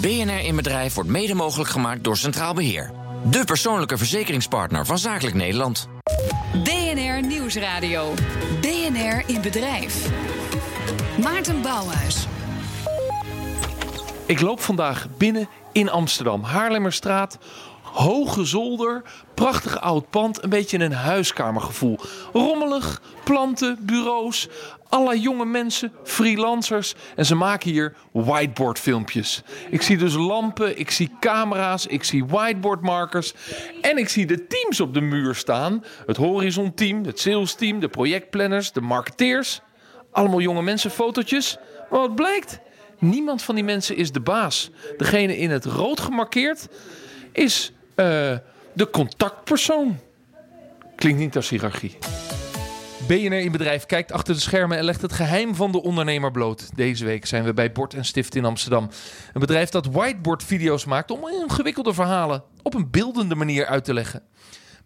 BNR in Bedrijf wordt mede mogelijk gemaakt door Centraal Beheer. De persoonlijke verzekeringspartner van Zakelijk Nederland. BNR Nieuwsradio. BNR in Bedrijf. Maarten Bouwhuis. Ik loop vandaag binnen in Amsterdam. Haarlemmerstraat, hoge zolder, prachtig oud pand, een beetje een huiskamergevoel. Rommelig, planten, bureaus, alle jonge mensen, freelancers en ze maken hier whiteboardfilmpjes. Ik zie dus lampen, ik zie camera's, ik zie whiteboardmarkers en ik zie de teams op de muur staan. Het horizon team, het sales team, de projectplanners, de marketeers. Allemaal jonge mensen, fotootjes. Maar wat blijkt? Niemand van die mensen is de baas. Degene in het rood gemarkeerd is uh, de contactpersoon. Klinkt niet als hiërarchie. BNR in Bedrijf kijkt achter de schermen en legt het geheim van de ondernemer bloot. Deze week zijn we bij Bord en Stift in Amsterdam. Een bedrijf dat whiteboard-video's maakt om ingewikkelde verhalen op een beeldende manier uit te leggen.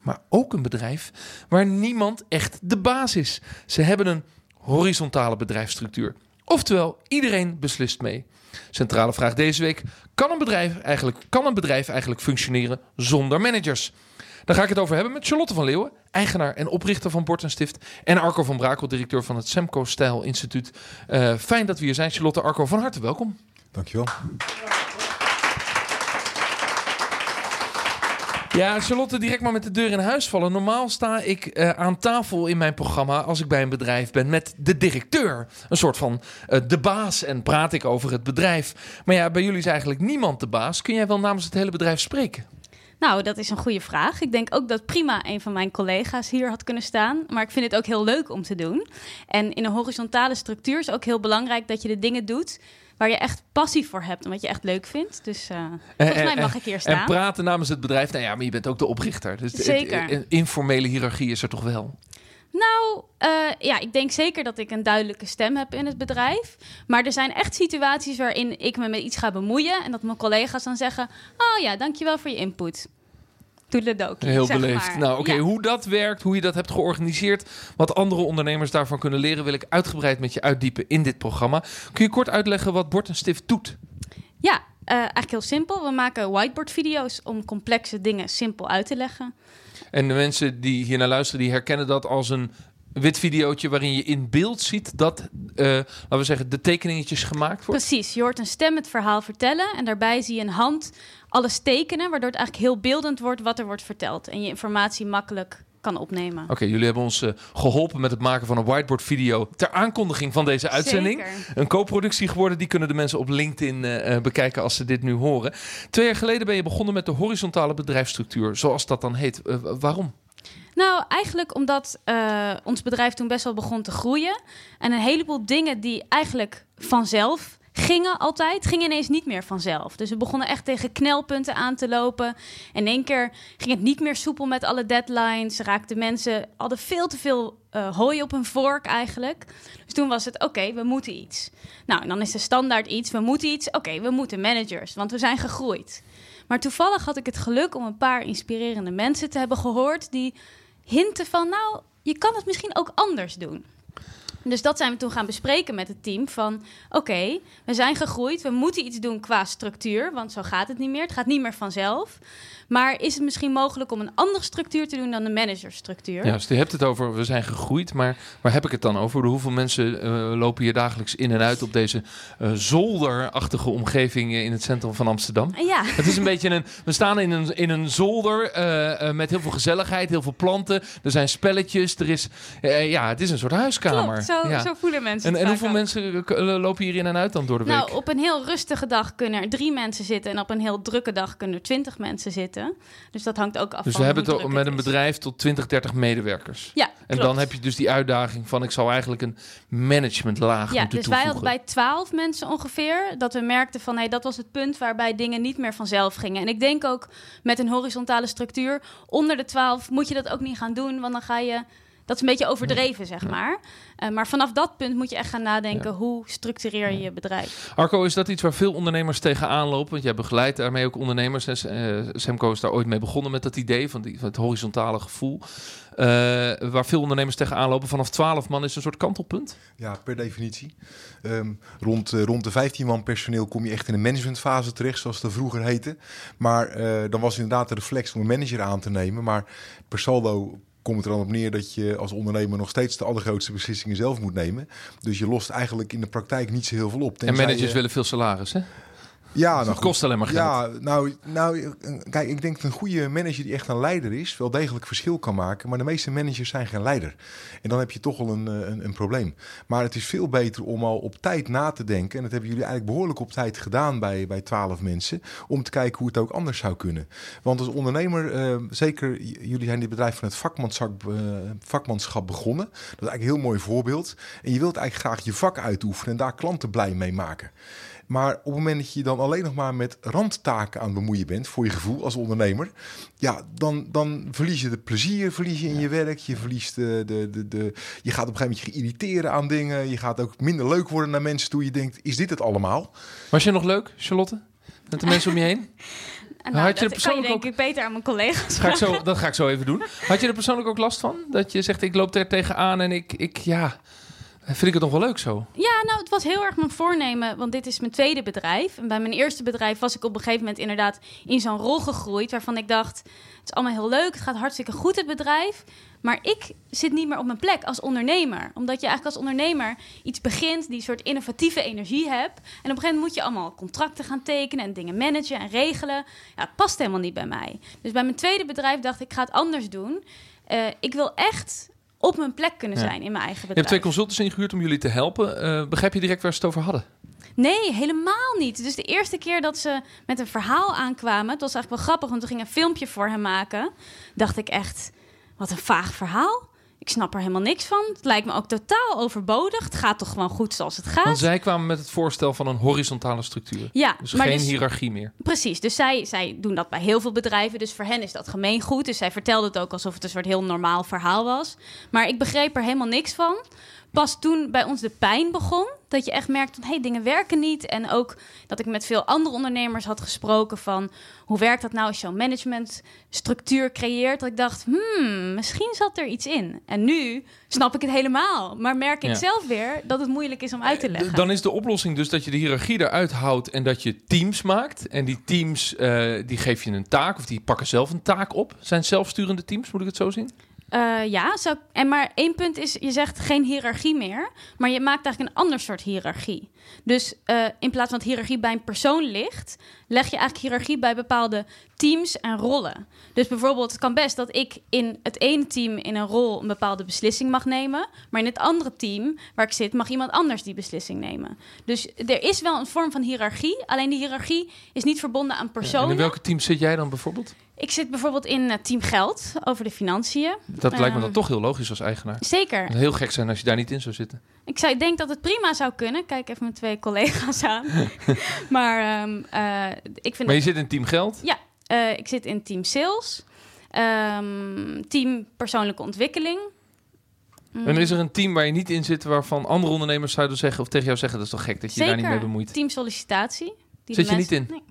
Maar ook een bedrijf waar niemand echt de baas is. Ze hebben een horizontale bedrijfsstructuur. Oftewel, iedereen beslist mee. Centrale vraag deze week: kan een bedrijf eigenlijk, kan een bedrijf eigenlijk functioneren zonder managers? Daar ga ik het over hebben met Charlotte van Leeuwen, eigenaar en oprichter van Bord en Stift. En Arco van Brakel, directeur van het Semco Stijl Instituut. Uh, fijn dat we hier zijn. Charlotte, Arco, van harte welkom. Dankjewel. Ja, Charlotte, direct maar met de deur in huis vallen. Normaal sta ik uh, aan tafel in mijn programma als ik bij een bedrijf ben met de directeur. Een soort van uh, de baas en praat ik over het bedrijf. Maar ja, bij jullie is eigenlijk niemand de baas. Kun jij wel namens het hele bedrijf spreken? Nou, dat is een goede vraag. Ik denk ook dat prima een van mijn collega's hier had kunnen staan. Maar ik vind het ook heel leuk om te doen. En in een horizontale structuur is ook heel belangrijk dat je de dingen doet waar je echt passie voor hebt en wat je echt leuk vindt. Dus uh, volgens mij mag ik hier staan. En praten namens het bedrijf. Nou ja, maar je bent ook de oprichter. Dus Zeker. Een informele hiërarchie is er toch wel? Nou, uh, ja, ik denk zeker dat ik een duidelijke stem heb in het bedrijf. Maar er zijn echt situaties waarin ik me met iets ga bemoeien... en dat mijn collega's dan zeggen... oh ja, dankjewel voor je input. Heel zeg beleefd. maar. Nou, oké, Ja. hoe dat werkt, hoe je dat hebt georganiseerd... wat andere ondernemers daarvan kunnen leren... wil ik uitgebreid met je uitdiepen in dit programma. Kun je kort uitleggen wat Bord en Stift doet? Ja, eh, eigenlijk heel simpel. We maken whiteboard-video's om complexe dingen simpel uit te leggen. En de mensen die hier naar luisteren, die herkennen dat als een wit videootje waarin je in beeld ziet dat, eh, laten we zeggen, de tekeningetjes gemaakt worden. Precies, je hoort een stem het verhaal vertellen en daarbij zie je een hand alles tekenen, waardoor het eigenlijk heel beeldend wordt wat er wordt verteld en je informatie makkelijk kan opnemen. Oké, jullie hebben ons eh, geholpen met het maken van een whiteboard video ter aankondiging van deze uitzending. Zeker. Een co-productie geworden, die kunnen de mensen op LinkedIn eh, bekijken als ze dit nu horen. Twee jaar geleden ben je begonnen met de horizontale bedrijfsstructuur, zoals dat dan heet. Waarom? Nou, eigenlijk omdat eh, ons bedrijf toen best wel begon te groeien. En een heleboel dingen die eigenlijk vanzelf gingen altijd, gingen ineens niet meer vanzelf. Dus we begonnen echt tegen knelpunten aan te lopen. In één keer ging het niet meer soepel met alle deadlines. Raakten mensen, hadden veel te veel eh, hooi op hun vork eigenlijk. Dus toen was het, oké, we moeten iets. Nou, en dan is de standaard iets, we moeten iets. Oké, we moeten managers, want we zijn gegroeid. Maar toevallig had ik het geluk om een paar inspirerende mensen te hebben gehoord... die hinten van, nou, je kan het misschien ook anders doen. Dus dat zijn we toen gaan bespreken met het team. Van oké, we zijn gegroeid. We moeten iets doen qua structuur. Want zo gaat het niet meer. Het gaat niet meer vanzelf. Maar is het misschien mogelijk om een andere structuur te doen dan de managerstructuur? Ja, dus je hebt het over, we zijn gegroeid, maar waar heb ik het dan over? Hoeveel mensen eh, lopen hier dagelijks in en uit op deze eh, zolderachtige omgeving eh, in het centrum van Amsterdam? Ja. Het is een beetje een. We staan in een, in een zolder met heel veel gezelligheid, heel veel planten. Er zijn spelletjes. Er is. ja, het is een soort huiskamer. Klopt, zo, ja. zo voelen mensen En, het en hoeveel ook. mensen lopen hier in en uit dan door de week? Nou, op een heel rustige dag kunnen er drie mensen zitten. En op een heel drukke dag kunnen er twintig mensen zitten. Dus dat hangt ook af dus van we hebben het met een bedrijf tot 20, 30 medewerkers. Ja, En dan heb je dus die uitdaging van ik zou eigenlijk een managementlaag Ja, moeten dus wij hadden bij twaalf mensen ongeveer dat we merkten van hey, dat was het punt waarbij dingen niet meer vanzelf gingen. En ik denk ook met een horizontale structuur onder de twaalf moet je dat ook niet gaan doen, want dan ga je Dat is een beetje overdreven, zeg maar. Uh, maar vanaf dat punt moet je echt gaan nadenken... hoe structureer je je bedrijf? Arco, is dat iets waar veel ondernemers tegenaan lopen? Want jij begeleidt daarmee ook ondernemers. En uh, Semco is daar ooit mee begonnen met dat idee... van, die, van het horizontale gevoel. Uh, waar veel ondernemers tegenaan lopen. Vanaf 12 man is een soort kantelpunt? Ja, per definitie. Um, rond, uh, rond de 15 man personeel kom je echt in een managementfase terecht, zoals dat vroeger heette. Maar uh, dan was inderdaad de reflex om een manager aan te nemen. Maar per saldo komt het er dan op neer dat je als ondernemer nog steeds de allergrootste beslissingen zelf moet nemen. Dus je lost eigenlijk in de praktijk niet zo heel veel op. En managers willen veel salaris, hè? Ja, nou, het kost alleen maar geld. Ja, nou, nou, kijk, ik denk dat een goede manager die echt een leider is, wel degelijk verschil kan maken. Maar de meeste managers zijn geen leider. En dan heb je toch wel een, eh, een, een probleem. Maar het is veel beter om al op tijd na te denken. En dat hebben jullie eigenlijk behoorlijk op tijd gedaan bij, bij 12 mensen. Om te kijken hoe het ook anders zou kunnen. Want als ondernemer, uh, zeker jullie zijn dit bedrijf van het vakmanschap, uh, vakmanschap begonnen. Dat is eigenlijk een heel mooi voorbeeld. En je wilt eigenlijk graag je vak uitoefenen en daar klanten blij mee maken. Maar op het moment dat je dan alleen nog maar met randtaken aan het bemoeien bent, voor je gevoel als ondernemer, ja, dan, dan verlies je het plezier, verlies je in je werk, je verliest de, de, de, de, je gaat op een gegeven moment je irriteren aan dingen, je gaat ook minder leuk worden naar mensen toe. Je denkt, is dit het allemaal? Was je nog leuk, Charlotte? Met de mensen om je heen? Nou, Had je dat er persoonlijk kan je denk ook... ik beter aan mijn collega's ga ik zo, Dat ga ik zo even doen. Had je er persoonlijk ook last van? Dat je zegt, ik loop er tegenaan en ik, ik ja, Vind ik het nog wel leuk zo? Ja, nou, het was heel erg mijn voornemen, want dit is mijn tweede bedrijf. En bij mijn eerste bedrijf was ik op een gegeven moment inderdaad in zo'n rol gegroeid, waarvan ik dacht, het is allemaal heel leuk, het gaat hartstikke goed het bedrijf, maar ik zit niet meer op mijn plek als ondernemer. Omdat je eigenlijk als ondernemer iets begint, die soort innovatieve energie hebt. En op een gegeven moment moet je allemaal contracten gaan tekenen en dingen managen en regelen. Ja, het past helemaal niet bij mij. Dus bij mijn tweede bedrijf dacht ik, ik ga het anders doen. Uh, ik wil echt op mijn plek kunnen zijn in mijn eigen bedrijf. Je hebt twee consultants ingehuurd om jullie te helpen. Uh, begrijp je direct waar ze het over hadden? Nee, helemaal niet. Dus de eerste keer dat ze met een verhaal aankwamen, het was eigenlijk wel grappig, want we gingen een filmpje voor hem maken. Dacht ik echt, wat een vaag verhaal. Ik snap er helemaal niks van. Het lijkt me ook totaal overbodig. Het gaat toch gewoon goed zoals het gaat. Want zij kwamen met het voorstel van een horizontale structuur. Ja, dus geen dus, hiërarchie meer. Precies. Dus zij, zij doen dat bij heel veel bedrijven. Dus voor hen is dat gemeengoed. Dus zij vertelde het ook alsof het een soort heel normaal verhaal was. Maar ik begreep er helemaal niks van pas toen bij ons de pijn begon, dat je echt merkt van hé, hey, dingen werken niet. En ook dat ik met veel andere ondernemers had gesproken van hoe werkt dat nou als je management structuur creëert. Dat ik dacht, hmm, misschien zat er iets in. En nu snap ik het helemaal. Maar merk ik zelf weer dat het moeilijk is om uit te leggen. Dan is de oplossing dus dat je de hiërarchie eruit houdt en dat je teams maakt. En die teams, uh, die geef je een taak of die pakken zelf een taak op. Zijn zelfsturende teams, moet ik het zo zien? Uh, ja, zo, en maar één punt is, je zegt geen hiërarchie meer, maar je maakt eigenlijk een ander soort hiërarchie. Dus uh, in plaats van dat hiërarchie bij een persoon ligt, leg je eigenlijk hiërarchie bij bepaalde teams en rollen. Dus bijvoorbeeld, het kan best dat ik in het ene team in een rol een bepaalde beslissing mag nemen, maar in het andere team waar ik zit, mag iemand anders die beslissing nemen. Dus er is wel een vorm van hiërarchie, alleen die hiërarchie is niet verbonden aan personen. en in welke team zit jij dan bijvoorbeeld? Ik zit bijvoorbeeld in uh, Team Geld over de financiën. Dat lijkt me dan ehm, toch heel logisch als eigenaar. Zeker. Het heel gek zijn als je daar niet in zou zitten. Ik, zou, ik denk dat het prima zou kunnen. Kijk even mijn twee collega's aan. maar um, uh, ik vind. Maar je zit in Team Geld? Ja, uh, ik zit in Team Sales. Um, team Persoonlijke Ontwikkeling. Mm. En is er een team waar je niet in zit waarvan andere ondernemers zouden zeggen of tegen jou zeggen dat is toch gek dat je Zeker. daar niet mee bemoeit? Team Sollicitatie. Die zit je niet in? Nee.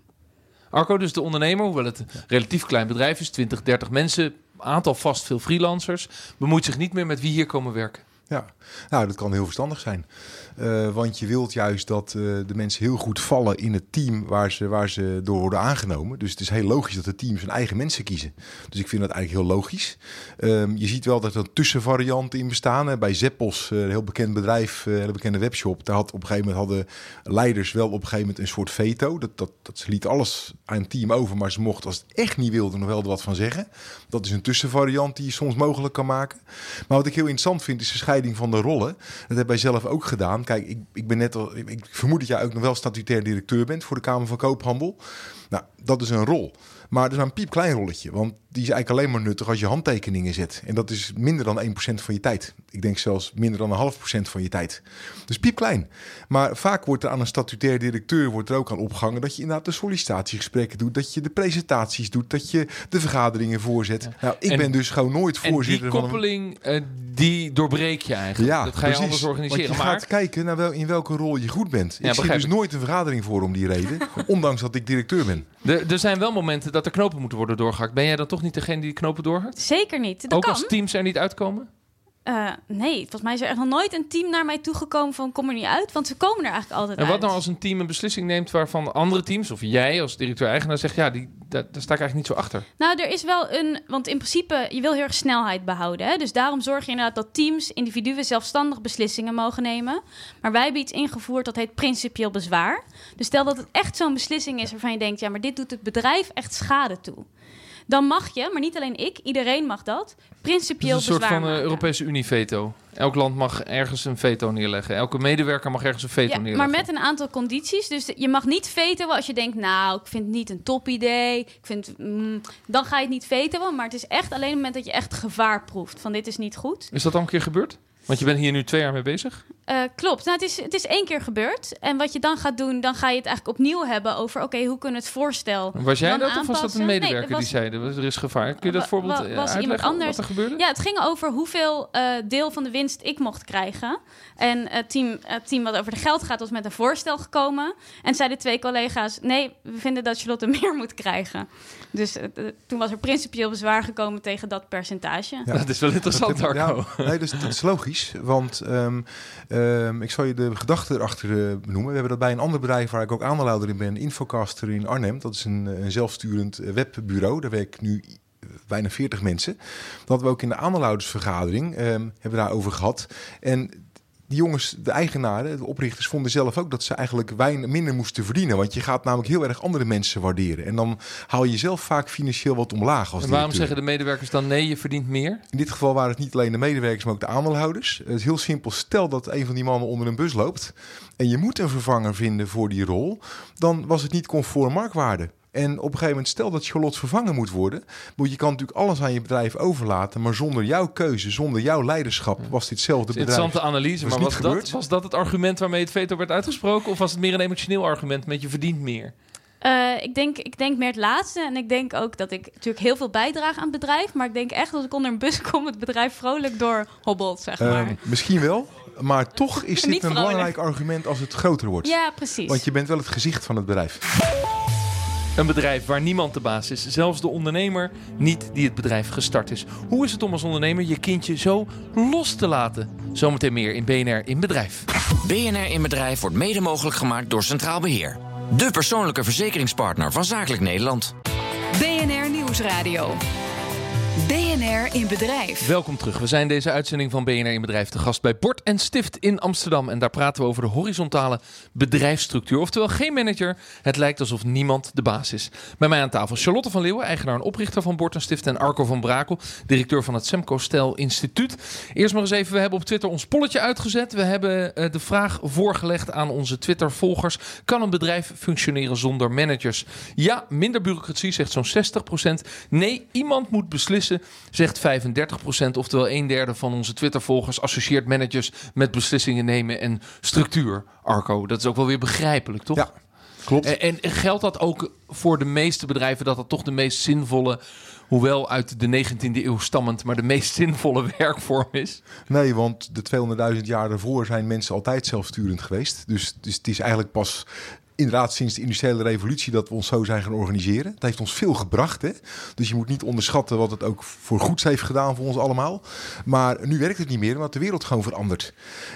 Arco, dus de ondernemer, hoewel het een relatief klein bedrijf is, 20, 30 mensen, aantal vast veel freelancers, bemoeit zich niet meer met wie hier komen werken. Ja, nou, dat kan heel verstandig zijn. Uh, want je wilt juist dat uh, de mensen heel goed vallen in het team waar ze, waar ze door worden aangenomen. Dus het is heel logisch dat de teams hun eigen mensen kiezen. Dus ik vind dat eigenlijk heel logisch. Um, je ziet wel dat er tussenvarianten in bestaan. Bij Zeppos, uh, een heel bekend bedrijf, een hele bekende webshop. Daar had op een gegeven moment hadden leiders wel op een gegeven moment een soort veto. Dat, dat, dat ze lieten alles aan een team over, maar ze mochten als het echt niet wilden nog wel er wat van zeggen. Dat is een tussenvariant die je soms mogelijk kan maken. Maar wat ik heel interessant vind is de scheiding van de rollen. Dat heb wij zelf ook gedaan. Kijk, ik, ik ben net al. Ik vermoed dat jij ook nog wel statutair directeur bent voor de Kamer van Koophandel. Nou, dat is een rol. Maar dat is een piepklein rolletje. Want die is eigenlijk alleen maar nuttig als je handtekeningen zet. En dat is minder dan 1% van je tijd. Ik denk zelfs minder dan een half procent van je tijd. Dus piepklein. Maar vaak wordt er aan een statutair directeur wordt er ook aan opgehangen dat je inderdaad de sollicitatiegesprekken doet, dat je de presentaties doet, dat je de vergaderingen voorzet. Nou, ik En- ben dus gewoon nooit En voorzitter die van een koppeling, eh, die doorbreek je eigenlijk. ja, dat ga je anders organiseren. Want je Maar gaat kijken naar wel, in welke rol je goed bent. Ja, ik zie dus nooit een vergadering voor om die reden. ondanks dat ik directeur ben. Er, er zijn wel momenten dat er knopen moeten worden doorgehakt. Ben jij dan toch niet degene die die knopen doorhakt? Zeker niet. Dat Ook kan. als teams er niet uitkomen? Eh, nee, volgens mij is er echt nog nooit een team naar mij toegekomen van kom er niet uit. Want ze komen er eigenlijk altijd En wat uit. nou als een team een beslissing neemt waarvan andere teams, of jij als directeur-eigenaar zegt, ja, die, daar, daar sta ik eigenlijk niet zo achter. Nou, er is wel een... Want in principe, je wil heel erg snelheid behouden. Hè? Dus daarom zorg je inderdaad dat teams, individuen zelfstandig beslissingen mogen nemen. Maar wij hebben iets ingevoerd dat heet principieel bezwaar. Dus stel dat het echt zo'n beslissing is waarvan je denkt... ja, maar dit doet het bedrijf echt schade toe. Dan mag je, maar niet alleen ik, iedereen mag dat, principieel een soort van eh. Europese Unie-veto. Elk land mag ergens een veto neerleggen. Elke medewerker mag ergens een veto Ja, neerleggen. maar met een aantal condities. Dus je mag niet vetoen als je denkt, nou, ik vind het niet een top idee. Ik vind, mm, dan ga je het niet vetoen. Maar het is echt alleen op het moment dat je echt gevaar proeft. Van dit is niet goed. Is dat al een keer gebeurd? Want je bent hier nu twee jaar mee bezig. Eh, klopt. Nou, het, is, het is één keer gebeurd. En wat je dan gaat doen, dan ga je het eigenlijk opnieuw hebben over... oké, hoe kunnen we het voorstel Was jij dan dat of was dat een Nee, medewerker die zei, er is gevaar? Kun je dat voorbeeld eh, was iemand uitleggen anders? wat er gebeurde? Ja, het ging over hoeveel eh, deel van de winst ik mocht krijgen. En het team, het team wat over de geld gaat was met een voorstel gekomen. En zeiden twee collega's, nee, we vinden dat Charlotte meer moet krijgen. Dus toen was er principieel bezwaar gekomen tegen dat percentage. Ja. Dat is wel interessant, Ja, Arco. nee, is, dat is logisch. Want ehm, ehm, ik zal je de gedachte erachter benoemen. We hebben dat bij een ander bedrijf waar ik ook aandeelhouder in ben, Infocaster in Arnhem. Dat is een, een zelfsturend eh, webbureau. Daar werk ik nu eh, bijna 40 mensen. Dat we ook in de aandeelhoudersvergadering ehm, hebben daarover gehad. En die jongens, de eigenaren, de oprichters, vonden zelf ook dat ze eigenlijk weinig, minder moesten verdienen. Want je gaat namelijk heel erg andere mensen waarderen. En dan haal je zelf vaak financieel wat omlaag als En waarom zeggen de medewerkers dan nee, je verdient meer? In dit geval waren het niet alleen de medewerkers, maar ook de aandeelhouders. Het is heel simpel. Stel dat een van die mannen onder een bus loopt en je moet een vervanger vinden voor die rol, dan was het niet conform marktwaarde. En op een gegeven moment, stel dat Charlotte vervangen moet worden. want Je kan natuurlijk alles aan je bedrijf overlaten, maar zonder jouw keuze, zonder jouw leiderschap, was ditzelfde bedrijf. interessante analyse, is maar niet was dat, gebeurd. was dat het argument waarmee het veto werd uitgesproken? Of was het meer een emotioneel argument met je verdient meer? Eh, ik, denk, ik denk meer het laatste. En ik denk ook dat ik natuurlijk heel veel bijdraag aan het bedrijf. Maar ik denk echt dat ik onder een bus kom, het bedrijf vrolijk door hobbelt, zeg maar. Ehm, misschien wel, maar toch is dit een belangrijk argument als het groter wordt. ja, precies. Want je bent wel het gezicht van het bedrijf. Een bedrijf waar niemand de baas is, zelfs de ondernemer niet die het bedrijf gestart is. Hoe is het om als ondernemer je kindje zo los te laten? Zometeen meer in BNR in Bedrijf. BNR in Bedrijf wordt mede mogelijk gemaakt door Centraal Beheer. De persoonlijke verzekeringspartner van Zakelijk Nederland. BNR Nieuwsradio. BNR in Bedrijf. Welkom terug. We zijn deze uitzending van BNR in Bedrijf te gast bij Bord en Stift in Amsterdam. En daar praten we over de horizontale bedrijfsstructuur. Oftewel geen manager. Het lijkt alsof niemand de baas is. Bij mij aan tafel Charlotte van Leeuwen, eigenaar en oprichter van Bord en Stift. En Arco van Brakel, directeur van het Semco Stel Instituut. Eerst maar eens even, we hebben op Twitter ons polletje uitgezet. We hebben eh, de vraag voorgelegd aan onze Twitter-volgers. Kan een bedrijf functioneren zonder managers? Ja, minder bureaucratie, zegt zo'n 60%. Nee, iemand moet beslissen, zegt 35%. Oftewel een derde van onze Twitter-volgers associeert managers met beslissingen nemen en structuur. Arco, dat is ook wel weer begrijpelijk, toch? Ja, klopt. En, en geldt dat ook voor de meeste bedrijven dat dat toch de meest zinvolle, hoewel uit de 19e eeuw stammend, maar de meest zinvolle werkvorm is? Nee, want de 200.000 jaar daarvoor zijn mensen altijd zelfsturend geweest. Dus, dus het is eigenlijk pas inderdaad sinds de industriële revolutie dat we ons zo zijn gaan organiseren. Het heeft ons veel gebracht. Hè? Dus je moet niet onderschatten wat het ook voor goeds heeft gedaan voor ons allemaal. Maar nu werkt het niet meer, omdat de wereld gewoon verandert.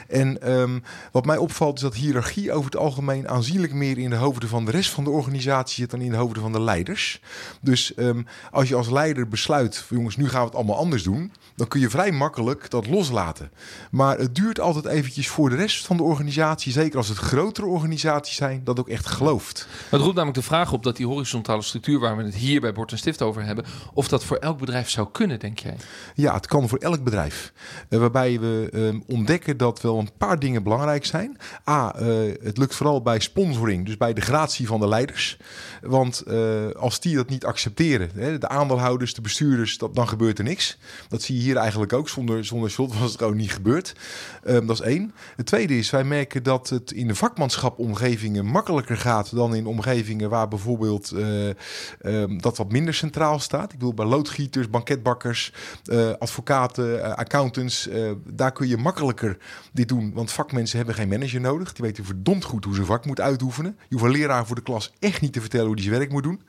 En ehm, wat mij opvalt is dat hiërarchie over het algemeen aanzienlijk meer in de hoofden van de rest van de organisatie zit dan in de hoofden van de leiders. Dus ehm, als je als leider besluit, jongens, nu gaan we het allemaal anders doen, dan kun je vrij makkelijk dat loslaten. Maar het duurt altijd eventjes voor de rest van de organisatie, zeker als het grotere organisaties zijn, dat ook ook echt gelooft. Het roept namelijk de vraag op dat die horizontale structuur waar we het hier bij Bord en Stift over hebben, of dat voor elk bedrijf zou kunnen, denk jij? Ja, het kan voor elk bedrijf. Uh, waarbij we uh, ontdekken dat wel een paar dingen belangrijk zijn. A, uh, het lukt vooral bij sponsoring, dus bij de gratie van de leiders. Want als die dat niet accepteren, hè, de aandeelhouders, de bestuurders, dat, dan gebeurt er niks. Dat zie je hier eigenlijk ook. Zonder, zonder slot was het gewoon niet gebeurd. Ehm, dat is één. Het tweede is, wij merken dat het in de vakmanschapomgevingen gaat dan in omgevingen waar bijvoorbeeld ehm, dat wat minder centraal staat. Ik bedoel, bij loodgieters, banketbakkers, advocaten, accountants, daar kun je makkelijker dit doen. Want vakmensen hebben geen manager nodig. Die weten verdomd goed hoe ze vak moet uitoefenen. Je hoeft een leraar voor de klas echt niet te vertellen hoe die zijn werk moet doen.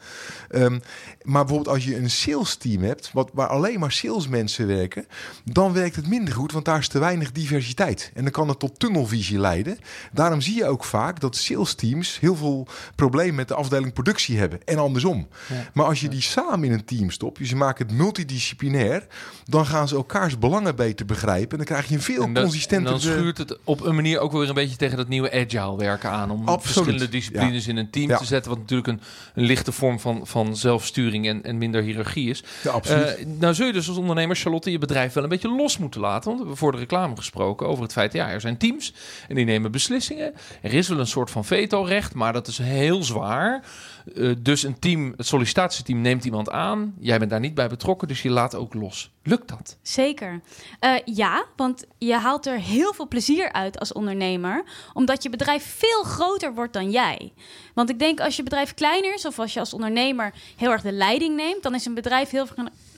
Um, maar bijvoorbeeld als je een sales team hebt, wat, waar alleen maar salesmensen werken, dan werkt het minder goed, want daar is te weinig diversiteit. En dan kan het tot tunnelvisie leiden. Daarom zie je ook vaak dat sales teams heel veel problemen met de afdeling productie hebben. En andersom. Ja. Maar als je die samen in een team stopt, dus je maakt het multidisciplinair, dan gaan ze elkaars belangen beter begrijpen. En dan krijg je een veel consistenter... dan schuurt het op een manier ook weer een beetje tegen dat nieuwe agile werken aan. Om Absoluut. verschillende disciplines in een team te zetten. Wat natuurlijk een, een lichte vorm van, van zelfsturing en, en minder hiërarchie is. Ja, absoluut. Uh, nou zul je dus als ondernemer, Charlotte, je bedrijf wel een beetje los moeten laten. Want we hebben voor de reclame gesproken over het feit, ja, er zijn teams en die nemen beslissingen. Er is wel een soort van vetorecht, maar dat is heel zwaar. Uh, dus een team, het sollicitatieteam neemt iemand aan. Jij bent daar niet bij betrokken, dus je laat ook los. Lukt dat? Zeker. Uh, ja, want je haalt er heel veel plezier uit als ondernemer, omdat je bedrijf veel groter wordt dan jij. Want ik denk als je bedrijf kleiner is of als je als ondernemer heel erg de leiding neemt, dan is een bedrijf heel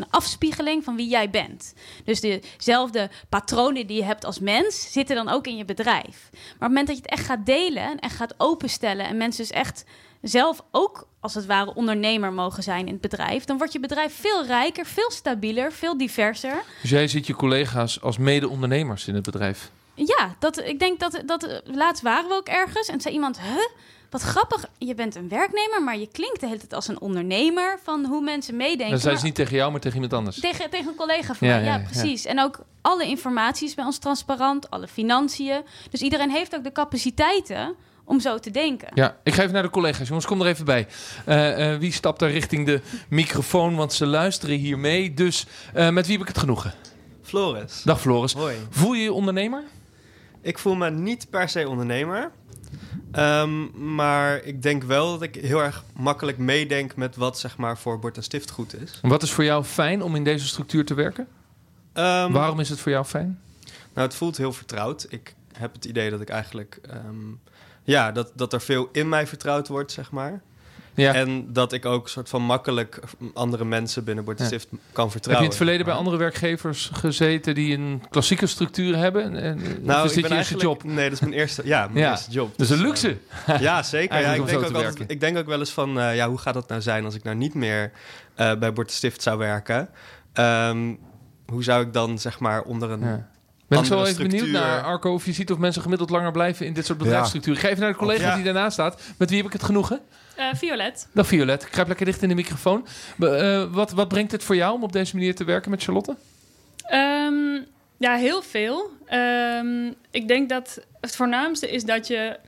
een afspiegeling van wie jij bent. Dus dezelfde patronen die je hebt als mens zitten dan ook in je bedrijf. Maar op het moment dat je het echt gaat delen en gaat openstellen en mensen dus echt zelf ook als het ware ondernemer mogen zijn in het bedrijf, dan wordt je bedrijf veel rijker, veel stabieler, veel diverser. Dus jij ziet je collega's als mede-ondernemers in het bedrijf? Ja, dat, ik denk dat, dat laatst waren we ook ergens en zei iemand, huh? Wat grappig, je bent een werknemer, maar je klinkt de hele tijd als een ondernemer van hoe mensen meedenken. Dat zei ze niet tegen jou, maar tegen iemand anders. Tegen, tegen een collega van ja, mij, ja, ja, precies. En ook alle informatie is bij ons transparant, alle financiën. Dus iedereen heeft ook de capaciteiten om zo te denken. Ja, ik ga even naar de collega's. Jongens, kom er even bij. Uh, uh, wie stapt daar richting de microfoon? Want ze luisteren hier mee. Dus uh, met wie heb ik het genoegen? Floris. Dag Floris. Hoi. Voel je je ondernemer? Ik voel me niet per se ondernemer. Um, maar ik denk wel dat ik heel erg makkelijk meedenk met wat zeg maar, voor Bord en Stift goed is. Wat is voor jou fijn om in deze structuur te werken? Um, Waarom is het voor jou fijn? Nou, het voelt heel vertrouwd. Ik heb het idee dat ik eigenlijk um, ja, dat, dat er veel in mij vertrouwd wordt, zeg maar. Ja. En dat ik ook soort van makkelijk andere mensen binnen Bord Stift ja. kan vertrouwen. Heb je in het verleden bij andere werkgevers gezeten die een klassieke structuur hebben? En, nou, is dit je eerste job? Nee, dat is mijn eerste, ja, mijn ja. eerste job. Dus, een luxe. Uh, ja, zeker. ja, ik, denk ook altijd, ik denk ook wel eens van, uh, ja, hoe gaat dat nou zijn als ik nou niet meer uh, bij Bord Stift zou werken? Um, hoe zou ik dan zeg maar onder een ben ik zo even benieuwd naar, Arco, of je ziet of mensen gemiddeld langer blijven in dit soort bedrijfsstructuren. Ja. Geef naar de collega ja. die daarnaast staat. Met wie heb ik het genoegen? Uh, Violet. Dag Violet. Ik grijp lekker dicht in de microfoon. Uh, wat, wat brengt het voor jou om op deze manier te werken met Charlotte? Um, ja, heel veel. Um, ik denk dat het voornaamste is dat je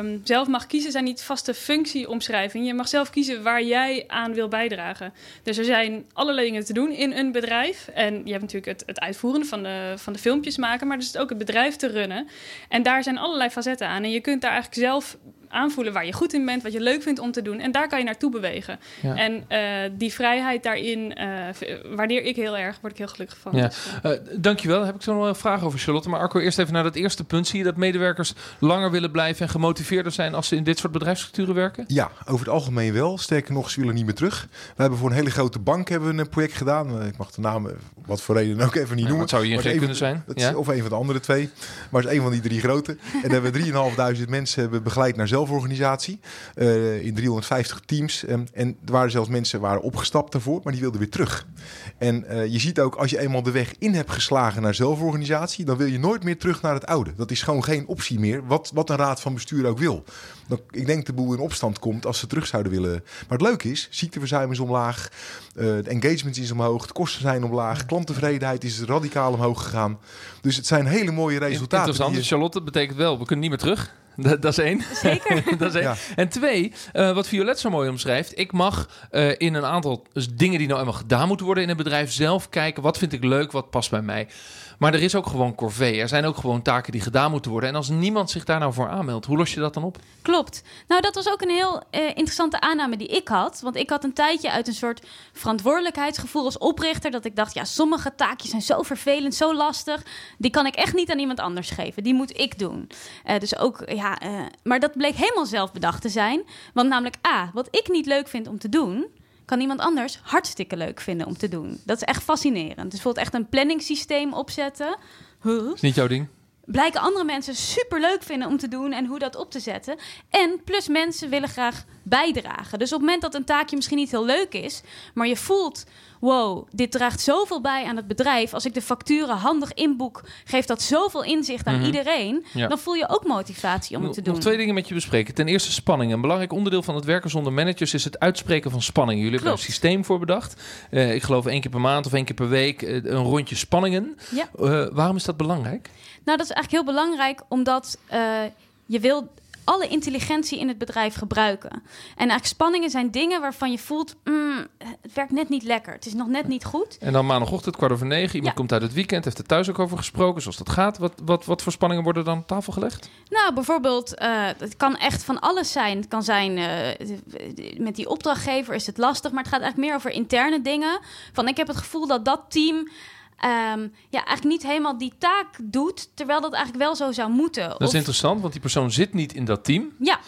um, zelf mag kiezen, zijn niet vaste functieomschrijving. Je mag zelf kiezen waar jij aan wil bijdragen. Dus er zijn allerlei dingen te doen in een bedrijf. En je hebt natuurlijk het, het uitvoeren van de, van de filmpjes maken, maar dus het ook het bedrijf te runnen. En daar zijn allerlei facetten aan. En je kunt daar eigenlijk zelf aanvoelen waar je goed in bent, wat je leuk vindt om te doen. En daar kan je naartoe bewegen. Ja. En uh, die vrijheid daarin uh, waardeer ik heel erg, word ik heel gelukkig van. Ja. Dus, uh, dankjewel. Heb ik zo nog een vraag over Charlotte. Maar Arco, eerst even naar dat eerste punt. Zie je dat medewerkers langer willen blijven en gemotiveerder zijn als ze in dit soort bedrijfsstructuren werken? Ja, over het algemeen wel. Sterker nog, ze willen niet meer terug. We hebben voor een hele grote bank hebben we een project gedaan. Ik mag de naam, wat voor reden ook even niet noemen. Wat zou je in kunnen zijn? Ja? Of een van de andere twee. Maar het is een van die drie grote. En daar hebben we 3.500 mensen hebben begeleid naar zelf zelforganisatie uh, in 350 teams. Um, en er waren zelfs mensen waren opgestapt daarvoor, maar die wilden weer terug. En uh, je ziet ook, als je eenmaal de weg in hebt geslagen naar zelforganisatie, dan wil je nooit meer terug naar het oude. Dat is gewoon geen optie meer, wat, wat een raad van bestuur ook wil. Dan, ik denk dat de boel in opstand komt als ze terug zouden willen. Maar het leuke is, ziekteverzuim is omlaag, uh, de engagement is omhoog, de kosten zijn omlaag, klanttevredenheid is radicaal omhoog gegaan. Dus het zijn hele mooie resultaten. Interessant, je... Charlotte, betekent wel, we kunnen niet meer terug. Dat, dat is één. Zeker. dat is één. Ja. En twee, eh, wat Violet zo mooi omschrijft. Ik mag eh, in een aantal dingen die nou eenmaal gedaan moeten worden in een bedrijf zelf kijken. Wat vind ik leuk, wat past bij mij. Maar er is ook gewoon corvée. Er zijn ook gewoon taken die gedaan moeten worden. En als niemand zich daar nou voor aanmeldt, hoe los je dat dan op? Klopt. Nou, dat was ook een heel eh, interessante aanname die ik had. Want ik had een tijdje uit een soort verantwoordelijkheidsgevoel als oprichter. Dat ik dacht, ja, sommige taakjes zijn zo vervelend, zo lastig. Die kan ik echt niet aan iemand anders geven. Die moet ik doen. Eh, dus ook, ja, eh, maar dat bleek helemaal zelf bedacht te zijn. Want namelijk, A, wat ik niet leuk vind om te doen kan iemand anders hartstikke leuk vinden om te doen. Dat is echt fascinerend. Dus bijvoorbeeld echt een planningssysteem opzetten. Huh? Is niet jouw ding? Blijken andere mensen super leuk vinden om te doen en hoe dat op te zetten. En plus mensen willen graag bijdragen. Dus op het moment dat een taakje misschien niet heel leuk is, maar je voelt, wow, dit draagt zoveel bij aan het bedrijf. Als ik de facturen handig inboek, geeft dat zoveel inzicht aan Mhm. iedereen. Ja. Dan voel je ook motivatie om het te Nog doen. twee dingen met je bespreken. Ten eerste spanning. Een belangrijk onderdeel van het werken zonder managers is het uitspreken van spanning. Jullie hebben er een systeem voor bedacht. Eh, ik geloof één keer per maand of één keer per week eh, een rondje spanningen. Ja. Eh, waarom is dat belangrijk? Nou, dat is eigenlijk heel belangrijk, omdat je wil alle intelligentie in het bedrijf gebruiken. En eigenlijk spanningen zijn dingen waarvan je voelt, mm, het werkt net niet lekker. Het is nog net niet goed. En dan maandagochtend kwart over negen. Iemand Ja. komt uit het weekend, heeft er thuis ook over gesproken, zoals dat gaat. Wat, wat, wat voor spanningen worden dan op tafel gelegd? Nou, bijvoorbeeld, eh, het kan echt van alles zijn. Het kan zijn, eh, met die opdrachtgever is het lastig, maar het gaat eigenlijk meer over interne dingen. Van, ik heb het gevoel dat dat team ehm, ja, eigenlijk niet helemaal die taak doet, terwijl dat eigenlijk wel zo zou moeten. Dat is Of- interessant, want die persoon zit niet in dat team. ja,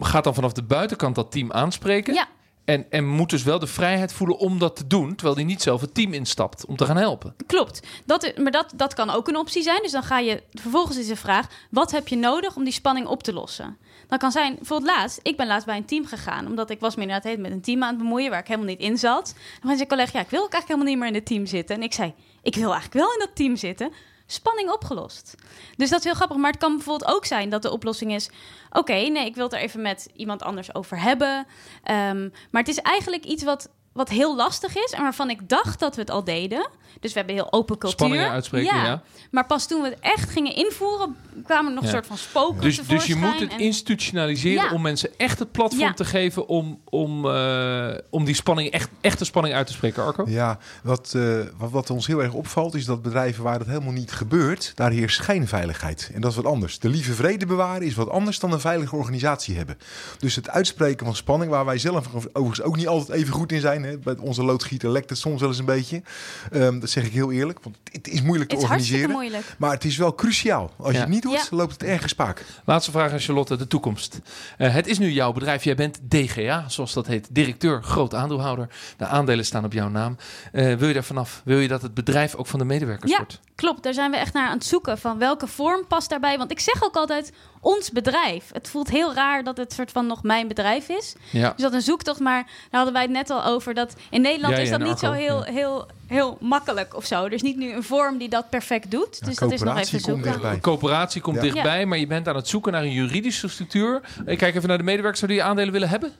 Gaat dan vanaf de buitenkant dat team aanspreken. ja, En, en moet dus wel de vrijheid voelen om dat te doen, terwijl hij niet zelf het team instapt om te gaan helpen. klopt. Dat, maar dat, dat kan ook een optie zijn. Dus dan ga je, vervolgens is de vraag, wat heb je nodig om die spanning op te lossen? Dat kan zijn, bijvoorbeeld laatst, ik ben laatst bij een team gegaan, omdat ik was me inderdaad met een team aan het bemoeien waar ik helemaal niet in zat. Dan zei een collega, ja, ik wil ook eigenlijk helemaal niet meer in het team zitten. En ik zei, ik wil eigenlijk wel in dat team zitten. Spanning opgelost. Dus dat is heel grappig. Maar het kan bijvoorbeeld ook zijn dat de oplossing is: oké, nee, ik wil het er even met iemand anders over hebben. Ehm, maar het is eigenlijk iets wat, wat heel lastig is en waarvan ik dacht dat we het al deden. Dus we hebben heel open cultuur. Spanningen uitspreken, ja. Maar pas toen we het echt gingen invoeren, kwamen er nog Ja. een soort van spoken Dus, dus je moet het en- institutionaliseren Ja. om mensen echt het platform Ja. te geven om, om, eh, om die spanning, echt, echte spanning uit te spreken, Arco. Ja, wat, eh, wat, wat ons heel erg opvalt is dat bedrijven waar dat helemaal niet gebeurt, daar heerst schijnveiligheid. En dat is wat anders. De lieve vrede bewaren is wat anders dan een veilige organisatie hebben. Dus het uitspreken van spanning, waar wij zelf overigens ook niet altijd even goed in zijn. Hè. Bij onze loodgieter lekt het soms wel eens een beetje. Ehm, dat zeg ik heel eerlijk, want het is moeilijk te Het is hartstikke organiseren. moeilijk. Maar het is wel cruciaal. Als Ja. je het niet doet, Ja. loopt het ergens spaak. Laatste vraag aan Charlotte, de toekomst. Eh, het is nu jouw bedrijf. Jij bent DGA, zoals dat heet, directeur, groot aandeelhouder. De aandelen staan op jouw naam. Eh, wil je daar vanaf? Wil je dat het bedrijf ook van de medewerkers Ja. wordt? Klopt, daar zijn we echt naar aan het zoeken van welke vorm past daarbij. Want ik zeg ook altijd ons bedrijf. Het voelt heel raar dat het soort van nog mijn bedrijf is. Ja. Dus dat een zoektocht, maar daar hadden wij het net al over. Dat in Nederland Jij is dat niet zo heel, ja. heel, heel makkelijk of zo. Er is niet nu een vorm die dat perfect doet. Ja, dus dat is nog coöperatie even komt zoeken. dichtbij. De coöperatie komt Ja. dichtbij, maar je bent aan het zoeken naar een juridische structuur. Ik kijk even naar de medewerkers, zouden die aandelen willen hebben?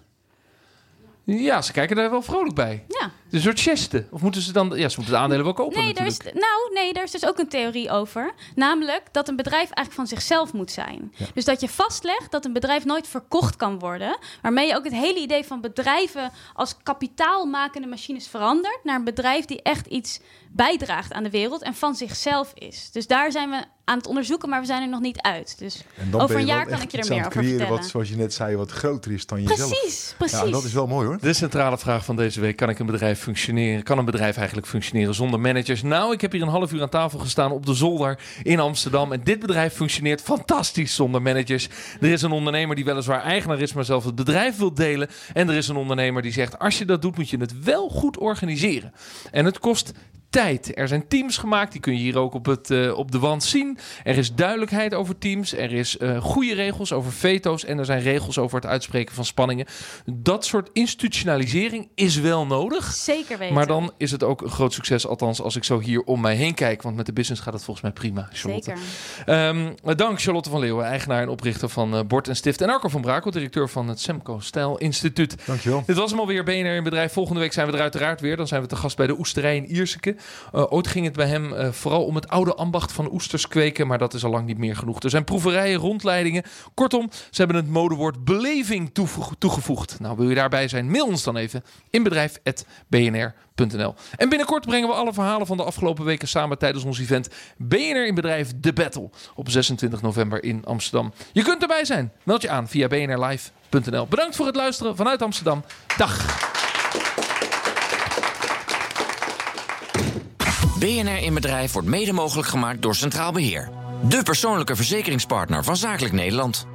Ja, ze kijken daar wel vrolijk bij. Ja. Een soort geste. Of moeten ze dan... Ja, ze moeten de aandelen wel kopen Nee, daar is, nou, nee, daar is dus ook een theorie over. Namelijk dat een bedrijf eigenlijk van zichzelf moet zijn. Ja. Dus dat je vastlegt dat een bedrijf nooit verkocht kan worden. Waarmee je ook het hele idee van bedrijven als kapitaalmakende machines verandert. Naar een bedrijf die echt iets bijdraagt aan de wereld en van zichzelf is. Dus daar zijn we aan het onderzoeken, maar we zijn er nog niet uit. Dus Over een jaar kan ik je er meer over creëren vertellen. Wat, zoals je net zei, wat groter is dan jezelf. precies, precies. Ja, dat is wel mooi hoor. De centrale vraag van deze week: kan ik een bedrijf functioneren? Kan een bedrijf eigenlijk functioneren zonder managers? Nou, ik heb hier een half uur aan tafel gestaan op de zolder in Amsterdam. En dit bedrijf functioneert fantastisch zonder managers. Er is een ondernemer die weliswaar eigenaar is, maar zelf het bedrijf wil delen. En er is een ondernemer die zegt: als je dat doet, moet je het wel goed organiseren. En het kost tijd. Er zijn teams gemaakt, die kun je hier ook op, het, eh, op de wand zien. Er is duidelijkheid over teams. Er is eh, goede regels over veto's. En er zijn regels over het uitspreken van spanningen. Dat soort institutionalisering is wel nodig. Zeker weten. Maar dan is het ook een groot succes, althans als ik zo hier om mij heen kijk. Want met de business gaat het volgens mij prima, Charlotte. Zeker. Ehm, dank Charlotte van Leeuwen, eigenaar en oprichter van eh, Bord en Stift. En Arco van Brakel, directeur van het Semco Stijl Instituut. Dankjewel. Dit was hem alweer BNR in Bedrijf. Volgende week zijn we er uiteraard weer. Dan zijn we te gast bij de Oesterij in Ierseke. Ooit ging het bij hem vooral om het oude ambacht van oesters kweken, maar dat is al lang niet meer genoeg. Er zijn proeverijen, rondleidingen. Kortom, ze hebben het modewoord beleving toegevoegd. Nou, wil je daarbij zijn? Mail ons dan even in bedrijf.bnr.nl. En binnenkort brengen we alle verhalen van de afgelopen weken samen tijdens ons event BNR in Bedrijf The Battle op 26 november in Amsterdam. Je kunt erbij zijn. Meld je aan via bnrlive.nl. Bedankt voor het luisteren vanuit Amsterdam. Dag. BNR in Bedrijf wordt mede mogelijk gemaakt door Centraal Beheer. De persoonlijke verzekeringspartner van Zakelijk Nederland.